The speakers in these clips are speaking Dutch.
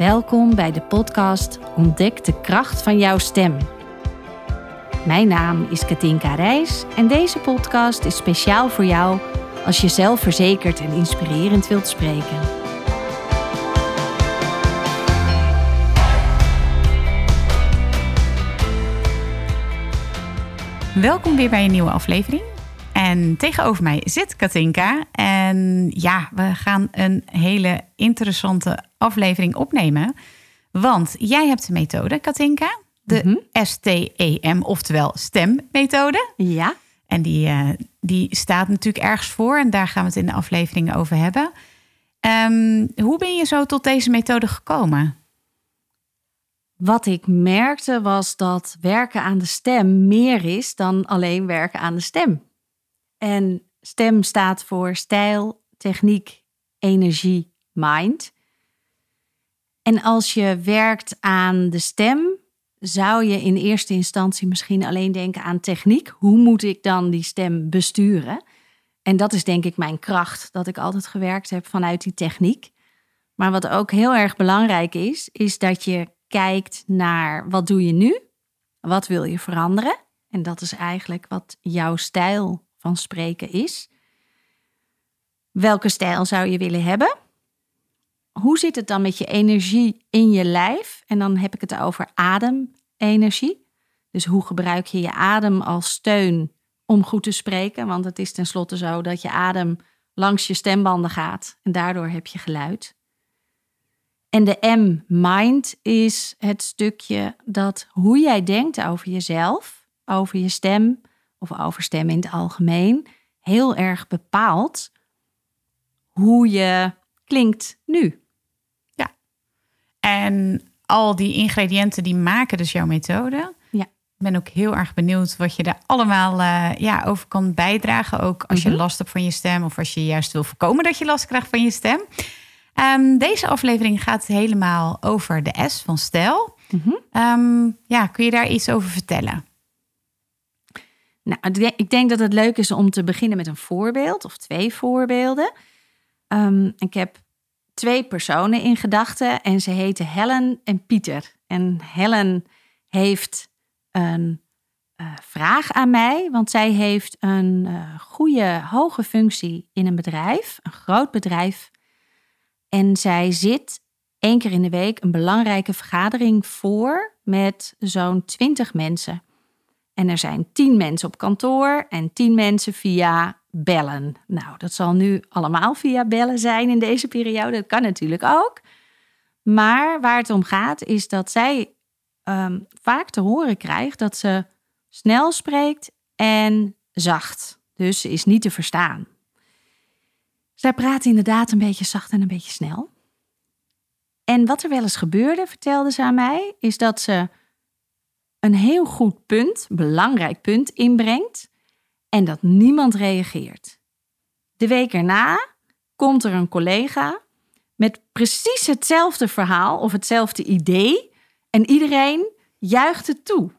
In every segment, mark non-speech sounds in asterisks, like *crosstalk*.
Welkom bij de podcast Ontdek de kracht van jouw stem. Mijn naam is Katinka Reis en deze podcast is speciaal voor jou als je zelfverzekerd en inspirerend wilt spreken. Welkom weer bij een nieuwe aflevering. En tegenover mij zit Katinka. En ja, we gaan een hele interessante aflevering opnemen. Want jij hebt de methode, Katinka. De Mhm. STEM, oftewel stemmethode. Ja, En die, eh, die staat natuurlijk ergens voor. En daar gaan we het in de aflevering over hebben. Ehm, hoe ben je zo tot deze methode gekomen? wat ik merkte was dat werken aan de stem meer is dan alleen werken aan de stem. En stem staat voor stijl, techniek, energie, mind. En als je werkt aan de stem, zou je in eerste instantie misschien alleen denken aan techniek. Hoe moet ik dan die stem besturen? En dat is denk ik mijn kracht, dat ik altijd gewerkt heb vanuit die techniek. Maar wat ook heel erg belangrijk is, is dat je kijkt naar wat doe je nu? Wat wil je veranderen? En dat is eigenlijk wat jouw stijl van spreken is. Welke stijl zou je willen hebben? Hoe zit het dan met je energie in je lijf? En dan heb ik het over ademenergie. Dus hoe gebruik je je adem als steun om goed te spreken? Want het is tenslotte zo dat je adem langs je stembanden gaat en daardoor heb je geluid. En de M, mind, is het stukje dat hoe jij denkt over jezelf, over je stem of over stem in het algemeen, heel erg bepaalt hoe je klinkt nu. En al die ingrediënten die maken dus jouw methode. Ja. Ik ben ook heel erg benieuwd wat je daar allemaal eh, ja, over kan bijdragen. Ook als je Mhm. last hebt van je stem of als je juist wil voorkomen dat je last krijgt van je stem. Ehm, deze aflevering gaat helemaal over de S van stijl. Mhm. Ehm, ja, kun je daar iets over vertellen? Nou, ik denk- dat het leuk is om te beginnen met een voorbeeld of twee voorbeelden. Ehm, ik heb twee personen in gedachten en ze heten Helen en Pieter. En Helen heeft een eh, vraag aan mij, want zij heeft een eh, goede, hoge functie in een bedrijf, een groot bedrijf. En zij zit één keer in de week een belangrijke vergadering voor met zo'n twintig mensen. En er zijn tien mensen op kantoor en tien mensen via bellen. Nou, dat zal nu allemaal via bellen zijn in deze periode. Dat kan natuurlijk ook. Maar waar het om gaat is dat zij ehm, vaak te horen krijgt dat ze snel spreekt en zacht. Dus ze is niet te verstaan. Zij praat inderdaad een beetje zacht en een beetje snel. En wat er wel eens gebeurde, vertelde ze aan mij, is dat ze een heel goed punt, belangrijk punt inbrengt en dat niemand reageert. De week erna komt er een collega met precies hetzelfde verhaal of hetzelfde idee en iedereen juicht het toe.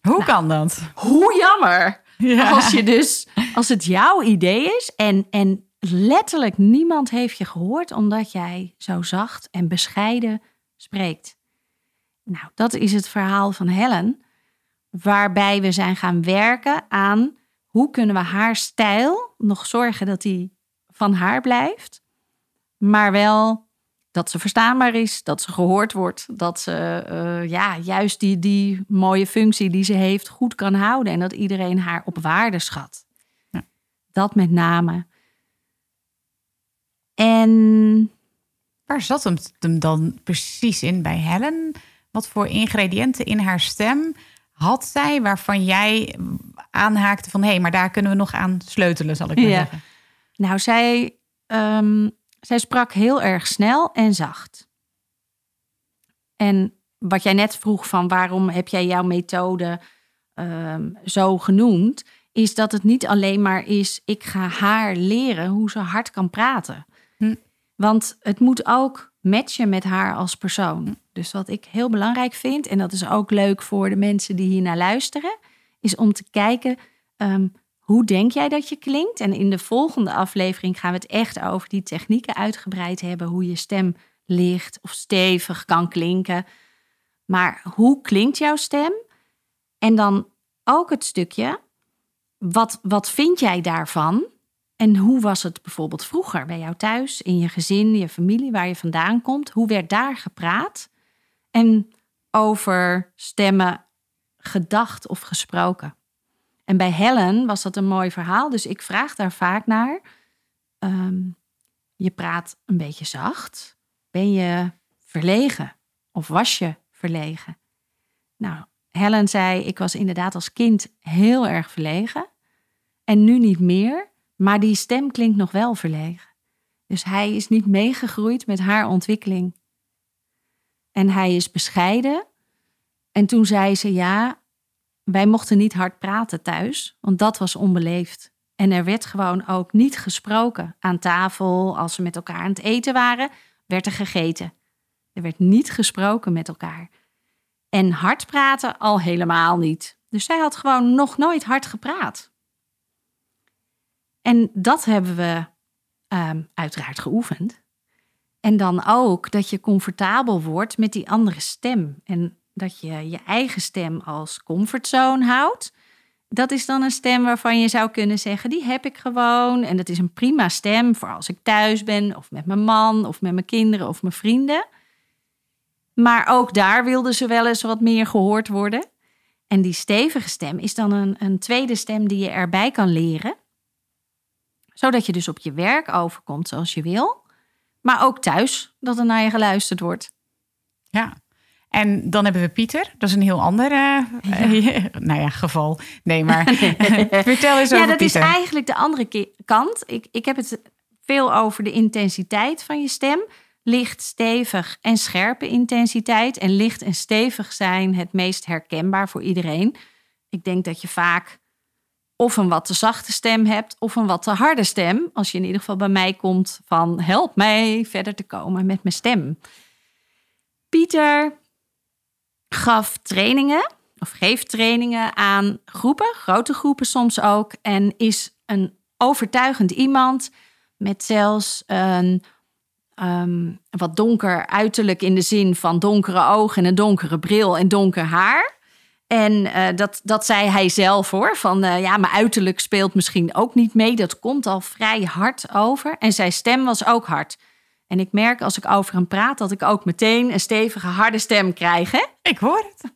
Hoe kan dat? Hoe jammer! Ja. Als je dus, als het jouw idee is en, en letterlijk niemand heeft je gehoord omdat jij zo zacht en bescheiden spreekt. Nou, dat is het verhaal van Helen, waarbij we zijn gaan werken aan hoe kunnen we haar stijl nog zorgen dat die van haar blijft, maar wel dat ze verstaanbaar is, dat ze gehoord wordt, dat ze eh, ja, juist die, die mooie functie die ze heeft goed kan houden en dat iedereen haar op waarde schat. Ja. Dat met name. En Waar zat hem, hem dan precies in bij Helen? Wat voor ingrediënten in haar stem had zij waarvan jij aanhaakte van hé, hey, maar daar kunnen we nog aan sleutelen, zal ik maar Ja. zeggen. nou, zij, ehm, zij sprak heel erg snel en zacht. En wat jij net vroeg van waarom heb jij jouw methode ehm, zo genoemd, is dat het niet alleen maar is ik ga haar leren hoe ze hard kan praten. Hm. Want het moet ook matchen met haar als persoon. Dus wat ik heel belangrijk vind, en dat is ook leuk voor de mensen die hier naar luisteren, is om te kijken ehm, hoe denk jij dat je klinkt. En in de volgende aflevering gaan we het echt over die technieken uitgebreid hebben, hoe je stem licht of stevig kan klinken. Maar hoe klinkt jouw stem? En dan ook het stukje, wat, wat vind jij daarvan? En hoe was het bijvoorbeeld vroeger bij jou thuis, in je gezin, je familie, waar je vandaan komt? Hoe werd daar gepraat? En over stemmen gedacht of gesproken? En bij Helen was dat een mooi verhaal, dus ik vraag daar vaak naar. Ehm, je praat een beetje zacht. Ben je verlegen? Of was je verlegen? Nou, Helen zei: Ik was inderdaad als kind heel erg verlegen. En nu niet meer, maar die stem klinkt nog wel verlegen. Dus hij is niet meegegroeid met haar ontwikkeling. En hij is bescheiden. En toen zei ze: Ja, wij mochten niet hard praten thuis, want dat was onbeleefd. En er werd gewoon ook niet gesproken. Aan tafel, als we met elkaar aan het eten waren, werd er gegeten. Er werd niet gesproken met elkaar. En hard praten al helemaal niet. Dus zij had gewoon nog nooit hard gepraat. En dat hebben we ehm, uiteraard geoefend. En dan ook dat je comfortabel wordt met die andere stem. En dat je je eigen stem als comfortzone houdt. Dat is dan een stem waarvan je zou kunnen zeggen: die heb ik gewoon. En dat is een prima stem voor als ik thuis ben, of met mijn man, of met mijn kinderen of mijn vrienden. Maar ook daar wilden ze wel eens wat meer gehoord worden. En die stevige stem is dan een, een tweede stem die je erbij kan leren. Zodat je dus op je werk overkomt zoals je wil. Maar ook thuis dat er naar je geluisterd wordt. Ja, en dan hebben we Pieter. Dat is een heel ander uh, *laughs* nou ja, geval. Nee, maar *laughs* vertel eens over Ja, dat is eigenlijk de andere kant. Ik, ik heb het veel over de intensiteit van je stem. Licht, stevig en scherpe intensiteit. En licht en stevig zijn het meest herkenbaar voor iedereen. Ik denk dat je vaak of een wat te zachte stem hebt of een wat te harde stem. Als je in ieder geval bij mij komt van help mij verder te komen met mijn stem. Pieter gaf trainingen of geeft trainingen aan groepen, grote groepen soms ook. En is een overtuigend iemand met zelfs een Ehm, wat donker uiterlijk in de zin van donkere ogen en een donkere bril en donker haar. En eh, dat, dat zei hij zelf hoor. Van uh, ja, mijn uiterlijk speelt misschien ook niet mee. Dat komt al vrij hard over. En zijn stem was ook hard. En ik merk als ik over hem praat dat ik ook meteen een stevige, harde stem krijg. Hè? Ik hoor het.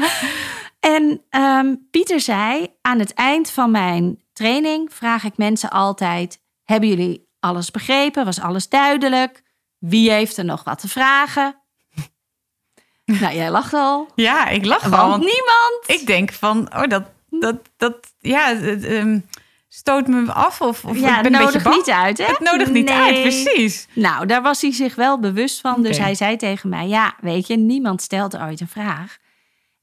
*laughs* en ehm, Pieter zei: aan het eind van mijn training vraag ik mensen altijd: hebben jullie alles begrepen? Was alles duidelijk? Wie heeft er nog wat te vragen? Nou, jij lacht al. Ja, ik lach al. Want niemand. Ik denk van, oh, dat, dat, dat, ja, um, stoot me af of, of ja, ik ben een beetje niet uit, hè? Het nodigt niet uit, precies. Nou, daar was hij zich wel bewust van. Dus hij zei tegen mij, ja, weet je, niemand stelt ooit een vraag.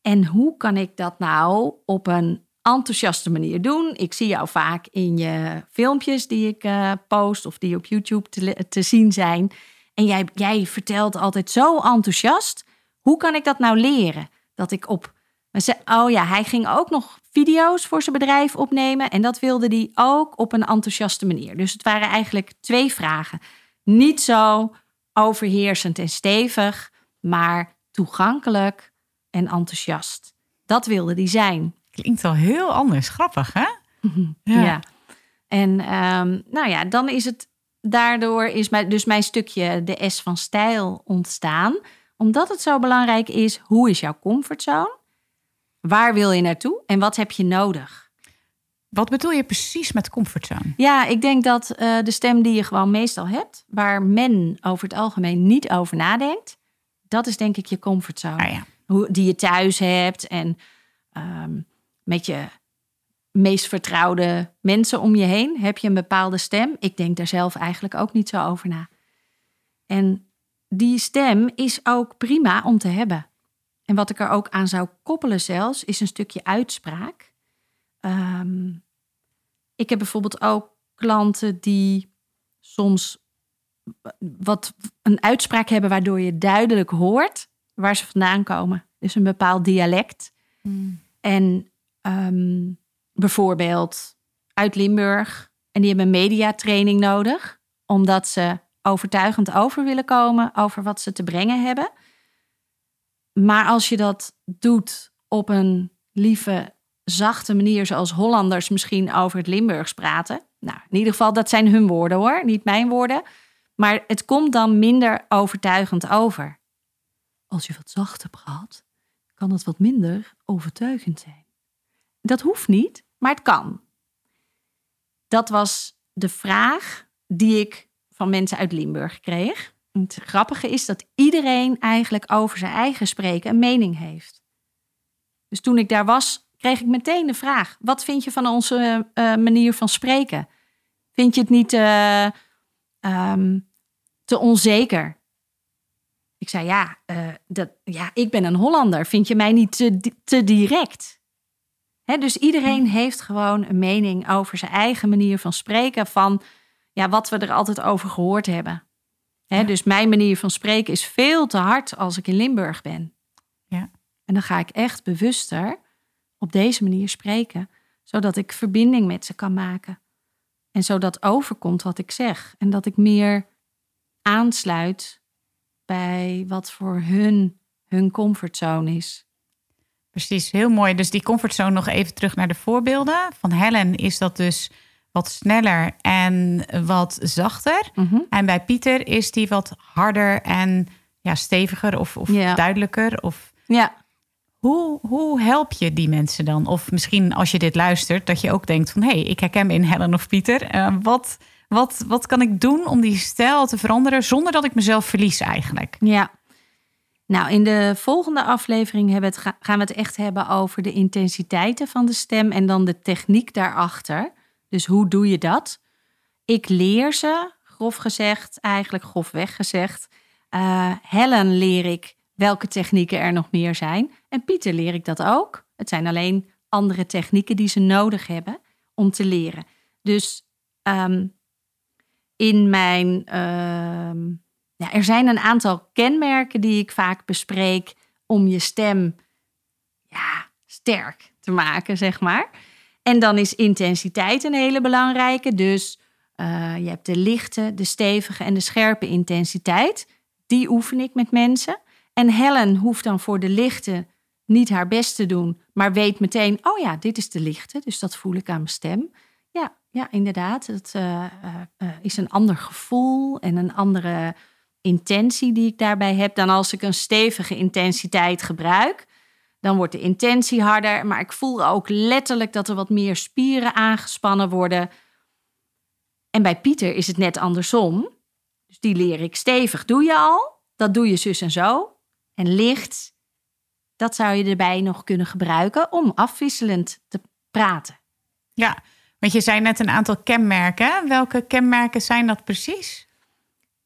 En hoe kan ik dat nou op een enthousiaste manier doen. Ik zie jou vaak in je filmpjes die ik uh, post of die op YouTube te, te zien zijn. En jij, jij vertelt altijd zo enthousiast. Hoe kan ik dat nou leren? Dat ik op. Oh ja, hij ging ook nog video's voor zijn bedrijf opnemen. En dat wilde hij ook op een enthousiaste manier. Dus het waren eigenlijk twee vragen. Niet zo overheersend en stevig, maar toegankelijk en enthousiast. Dat wilde hij zijn. Klinkt wel heel anders. Grappig, hè? *laughs* Ja. En um, nou ja, dan is het daardoor is mijn, dus mijn stukje de S van stijl ontstaan. Omdat het zo belangrijk is, hoe is jouw comfortzone? Waar wil je naartoe en wat heb je nodig? Wat bedoel je precies met comfortzone? Ja, ik denk dat uh, de stem die je gewoon meestal hebt, waar men over het algemeen niet over nadenkt, dat is denk ik je comfortzone. Ah, ja. Hoe, die je thuis hebt en um, met je meest vertrouwde mensen om je heen? Heb je een bepaalde stem? Ik denk daar zelf eigenlijk ook niet zo over na. En die stem is ook prima om te hebben. En wat ik er ook aan zou koppelen zelfs, is een stukje uitspraak. Ehm, ik heb bijvoorbeeld ook klanten die soms wat een uitspraak hebben waardoor je duidelijk hoort waar ze vandaan komen. Dus een bepaald dialect. Hmm. En Ehm, bijvoorbeeld uit Limburg. En die hebben mediatraining nodig, omdat ze overtuigend over willen komen over wat ze te brengen hebben. Maar als je dat doet op een lieve, zachte manier, zoals Hollanders misschien over het Limburgs praten. Nou, in ieder geval, dat zijn hun woorden hoor, niet mijn woorden. Maar het komt dan minder overtuigend over. Als je wat zachter praat, kan het wat minder overtuigend zijn. Dat hoeft niet, maar het kan. Dat was de vraag die ik van mensen uit Limburg kreeg. Het grappige is dat iedereen eigenlijk over zijn eigen spreken een mening heeft. Dus toen ik daar was, kreeg ik meteen de vraag: wat vind je van onze uh, manier van spreken? Vind je het niet uh, um, te onzeker? Ik zei ja, uh, dat, ja, ik ben een Hollander. Vind je mij niet te, te direct? He, dus iedereen heeft gewoon een mening over zijn eigen manier van spreken, van ja, wat we er altijd over gehoord hebben. He, Dus mijn manier van spreken is veel te hard als ik in Limburg ben. Ja. En dan ga ik echt bewuster op deze manier spreken, zodat ik verbinding met ze kan maken. En zodat overkomt wat ik zeg. En dat ik meer aansluit bij wat voor hun hun comfortzone is. Precies, heel mooi. Dus die comfortzone nog even terug naar de voorbeelden. Van Helen is dat dus wat sneller en wat zachter. Mm En bij Pieter is die wat harder en ja, steviger of, of duidelijker. Of Ja, hoe, hoe help je die mensen dan? Of misschien als je dit luistert, dat je ook denkt van... hé, hey, ik herken me in Helen of Pieter. Eh, wat, wat, wat kan ik doen om die stijl te veranderen... zonder dat ik mezelf verlies eigenlijk? ja. Nou, in de volgende aflevering hebben we het, ga- gaan we het echt hebben over de intensiteiten van de stem en dan de techniek daarachter. Dus hoe doe je dat? Ik leer ze, grof gezegd, eigenlijk grofweg gezegd. Eh, Helen leer ik welke technieken er nog meer zijn. En Pieter leer ik dat ook. Het zijn alleen andere technieken die ze nodig hebben om te leren. Dus ehm, in mijn. ehm, ja, er zijn een aantal kenmerken die ik vaak bespreek om je stem ja, sterk te maken, zeg maar. En dan is intensiteit een hele belangrijke. Dus eh, je hebt de lichte, de stevige en de scherpe intensiteit. Die oefen ik met mensen. En Helen hoeft dan voor de lichte niet haar best te doen, maar weet meteen: oh ja, dit is de lichte, dus dat voel ik aan mijn stem. Ja, ja inderdaad. Het eh, eh, is een ander gevoel en een andere intentie die ik daarbij heb dan als ik een stevige intensiteit gebruik. Dan wordt de intentie harder, maar ik voel ook letterlijk dat er wat meer spieren aangespannen worden. En bij Pieter is het net andersom. Dus die leer ik stevig. Doe je al? Dat doe je zus en zo. En licht, dat zou je erbij nog kunnen gebruiken om afwisselend te praten. Ja, want je zei net een aantal kenmerken. Welke kenmerken zijn dat precies?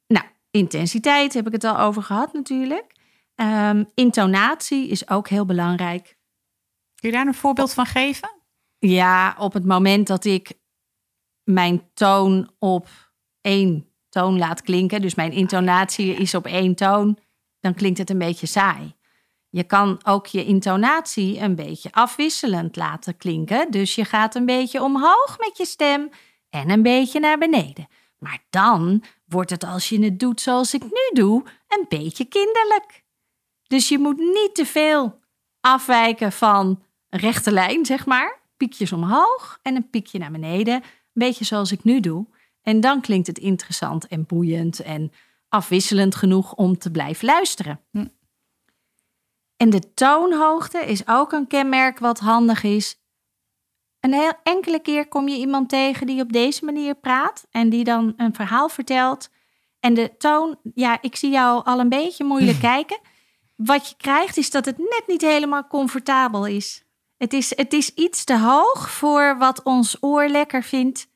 Nou, intensiteit heb ik het al over gehad natuurlijk. Ehm, intonatie is ook heel belangrijk. Kun je daar een voorbeeld van geven? Ja, op het moment dat ik mijn toon op één toon laat klinken, dus mijn intonatie is op één toon, dan klinkt het een beetje saai. Je kan ook je intonatie een beetje afwisselend laten klinken. Dus je gaat een beetje omhoog met je stem en een beetje naar beneden. Maar dan wordt het als je het doet zoals ik nu doe, een beetje kinderlijk. Dus je moet niet te veel afwijken van een rechte lijn, zeg maar. Piekjes omhoog en een piekje naar beneden. Een beetje zoals ik nu doe. En dan klinkt het interessant en boeiend en afwisselend genoeg om te blijven luisteren. Hm. En de toonhoogte is ook een kenmerk wat handig is. Een heel enkele keer kom je iemand tegen die op deze manier praat en die dan een verhaal vertelt. En de toon, ja, ik zie jou al een beetje moeilijk *laughs* kijken. Wat je krijgt is dat het net niet helemaal comfortabel is. Het is, het is iets te hoog voor wat ons oor lekker vindt.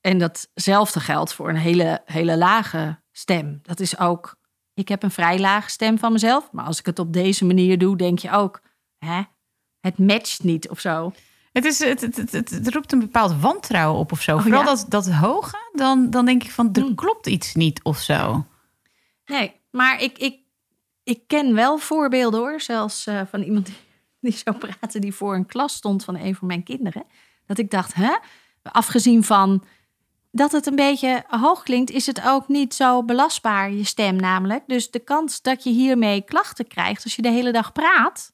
En datzelfde geldt voor een hele, hele lage stem. Dat is ook, ik heb een vrij lage stem van mezelf. Maar als ik het op deze manier doe, denk je ook, hè, het matcht niet of zo. Het, is, het, het, het, roept een bepaald wantrouwen op of zo. Oh, Vooral ja. dat, dat hoge, dan, dan denk ik van er Hmm. klopt iets niet of zo. Nee, maar ik, ik, ik ken wel voorbeelden hoor. Zelfs eh, van iemand die, *laughs* die zo praatte, die voor een klas stond van een van mijn kinderen. Dat ik dacht, hè? Afgezien van dat het een beetje hoog klinkt, is het ook niet zo belastbaar, je stem namelijk. Dus de kans dat je hiermee klachten krijgt als je de hele dag praat,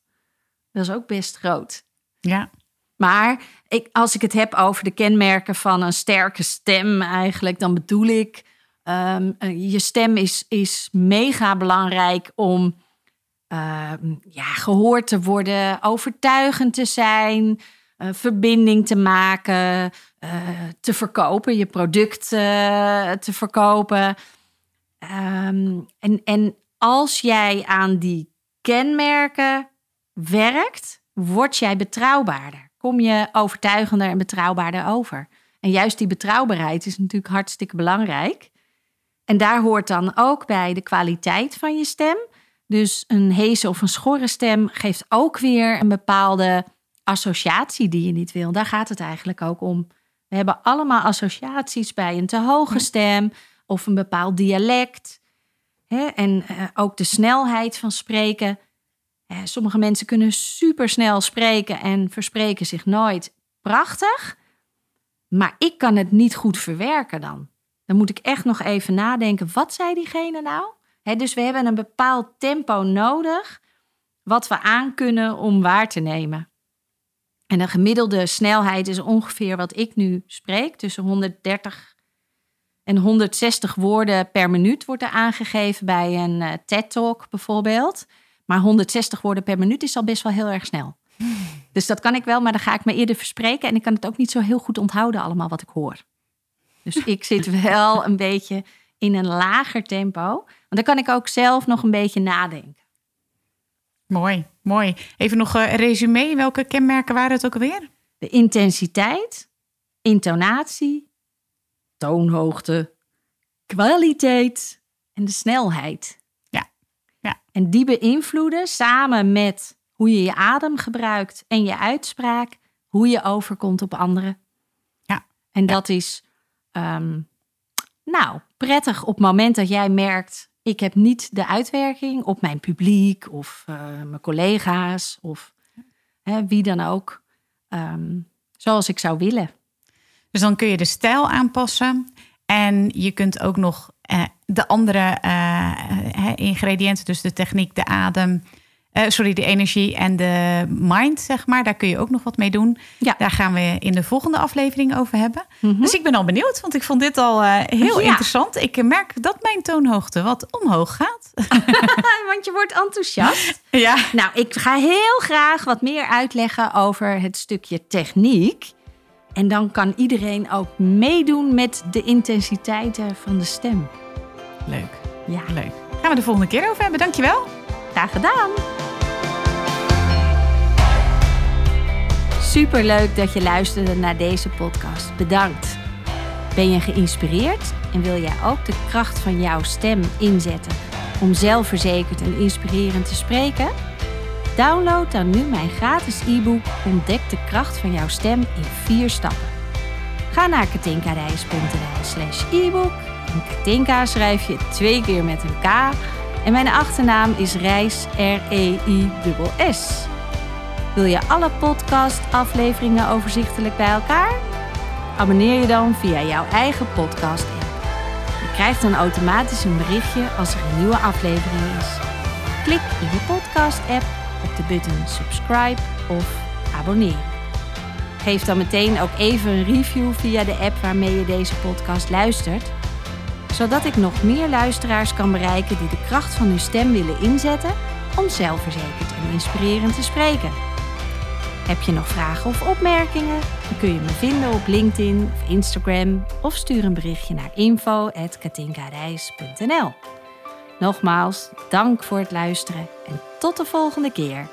dat is ook best groot. Ja. Maar ik, als ik het heb over de kenmerken van een sterke stem, eigenlijk, dan bedoel ik, um, je stem is, is mega belangrijk om uh, ja, gehoord te worden, overtuigend te zijn, uh, verbinding te maken, uh, te verkopen, je product te verkopen. Um, en, en als jij aan die kenmerken werkt, word jij betrouwbaarder. Kom je overtuigender en betrouwbaarder over. En juist die betrouwbaarheid is natuurlijk hartstikke belangrijk. En daar hoort dan ook bij de kwaliteit van je stem. Dus een heese of een schorre stem geeft ook weer een bepaalde associatie die je niet wil. Daar gaat het eigenlijk ook om. We hebben allemaal associaties bij een te hoge stem of een bepaald dialect. En eh, ook de snelheid van spreken. Sommige mensen kunnen super snel spreken en verspreken zich nooit. Prachtig. Maar ik kan het niet goed verwerken dan. Dan moet ik echt nog even nadenken. Wat zei diegene nou? dus we hebben een bepaald tempo nodig. Wat we aan kunnen om waar te nemen. En de gemiddelde snelheid is ongeveer wat ik nu spreek. Tussen 130 en 160 woorden per minuut wordt er aangegeven bij een uh, TED-talk bijvoorbeeld. Maar 160 woorden per minuut is al best wel heel erg snel. Dus dat kan ik wel, maar dan ga ik me eerder verspreken. En ik kan het ook niet zo heel goed onthouden allemaal wat ik hoor. Dus ik zit wel een beetje in een lager tempo. Want dan kan ik ook zelf nog een beetje nadenken. Mooi, mooi. Even nog een resume. Welke kenmerken waren het ook alweer? De intensiteit, intonatie, toonhoogte, kwaliteit en de snelheid. Ja. ja. En die beïnvloeden samen met hoe je je adem gebruikt en je uitspraak, hoe je overkomt op anderen. Ja. En dat is, ehm, nou, prettig op het moment dat jij merkt, ik heb niet de uitwerking op mijn publiek of uh, mijn collega's of hè, wie dan ook, um, zoals ik zou willen. Dus dan kun je de stijl aanpassen en je kunt ook nog uh, de andere uh, ingrediënten, dus de techniek, de adem, uh, sorry, de energie en de mind, zeg maar. Daar kun je ook nog wat mee doen. Ja. Daar gaan we in de volgende aflevering over hebben. Mm -hmm. Dus ik ben al benieuwd, want ik vond dit al uh, heel ja. interessant. Ik merk dat mijn toonhoogte wat omhoog gaat. *laughs* want je wordt enthousiast. *laughs* Ja. Nou, ik ga heel graag wat meer uitleggen over het stukje techniek. En dan kan iedereen ook meedoen met de intensiteiten van de stem. Leuk. Ja. Leuk. Gaan we de volgende keer over hebben. Dankjewel. Graag gedaan. Super leuk dat je luisterde naar deze podcast. Bedankt. Ben je geïnspireerd en wil jij ook de kracht van jouw stem inzetten om zelfverzekerd en inspirerend te spreken? Download dan nu mijn gratis e-book Ontdek de kracht van jouw stem in vier stappen. Ga naar katinkareis.nl slash e-book. En Katinka schrijf je twee keer met een K. En mijn achternaam is Reis, R-E-I-S-S. Wil je alle podcast-afleveringen overzichtelijk bij elkaar? Abonneer je dan via jouw eigen podcast-app. Je krijgt dan automatisch een berichtje als er een nieuwe aflevering is. Klik in je podcast-app op de button subscribe of abonneer. Geef dan meteen ook even een review via de app waarmee je deze podcast luistert, zodat ik nog meer luisteraars kan bereiken die de kracht van hun stem willen inzetten om zelfverzekerd en inspirerend te spreken. Heb je nog vragen of opmerkingen? Dan kun je me vinden op LinkedIn of Instagram of stuur een berichtje naar info.katinkareis.nl. Nogmaals, dank voor het luisteren en tot de volgende keer.